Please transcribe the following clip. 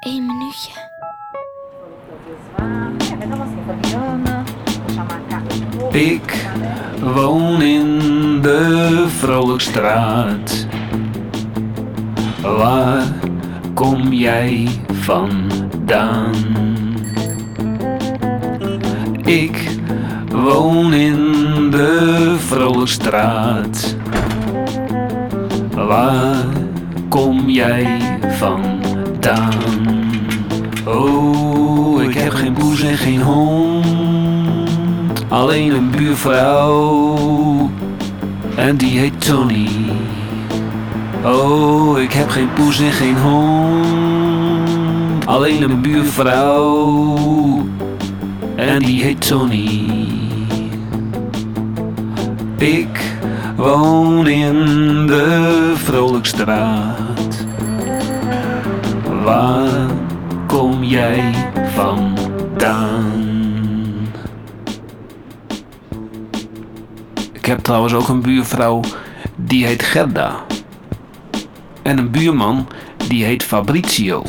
Één minuutje. Ik woon in de Vrolijkstraat. Waar kom jij vandaan? Ik woon in de Vrolijkstraat. Waar kom jij vandaan? Oh, ik heb geen poes en geen hond. Alleen een buurvrouw. En die heet Tony. Oh, ik heb geen poes en geen hond. Alleen een buurvrouw. En die heet Tony. Ik woon in de Vrolijkstraat. Waar kom jij vandaan? Ik heb trouwens ook een buurvrouw die heet Gerda. En een buurman die heet Fabrizio.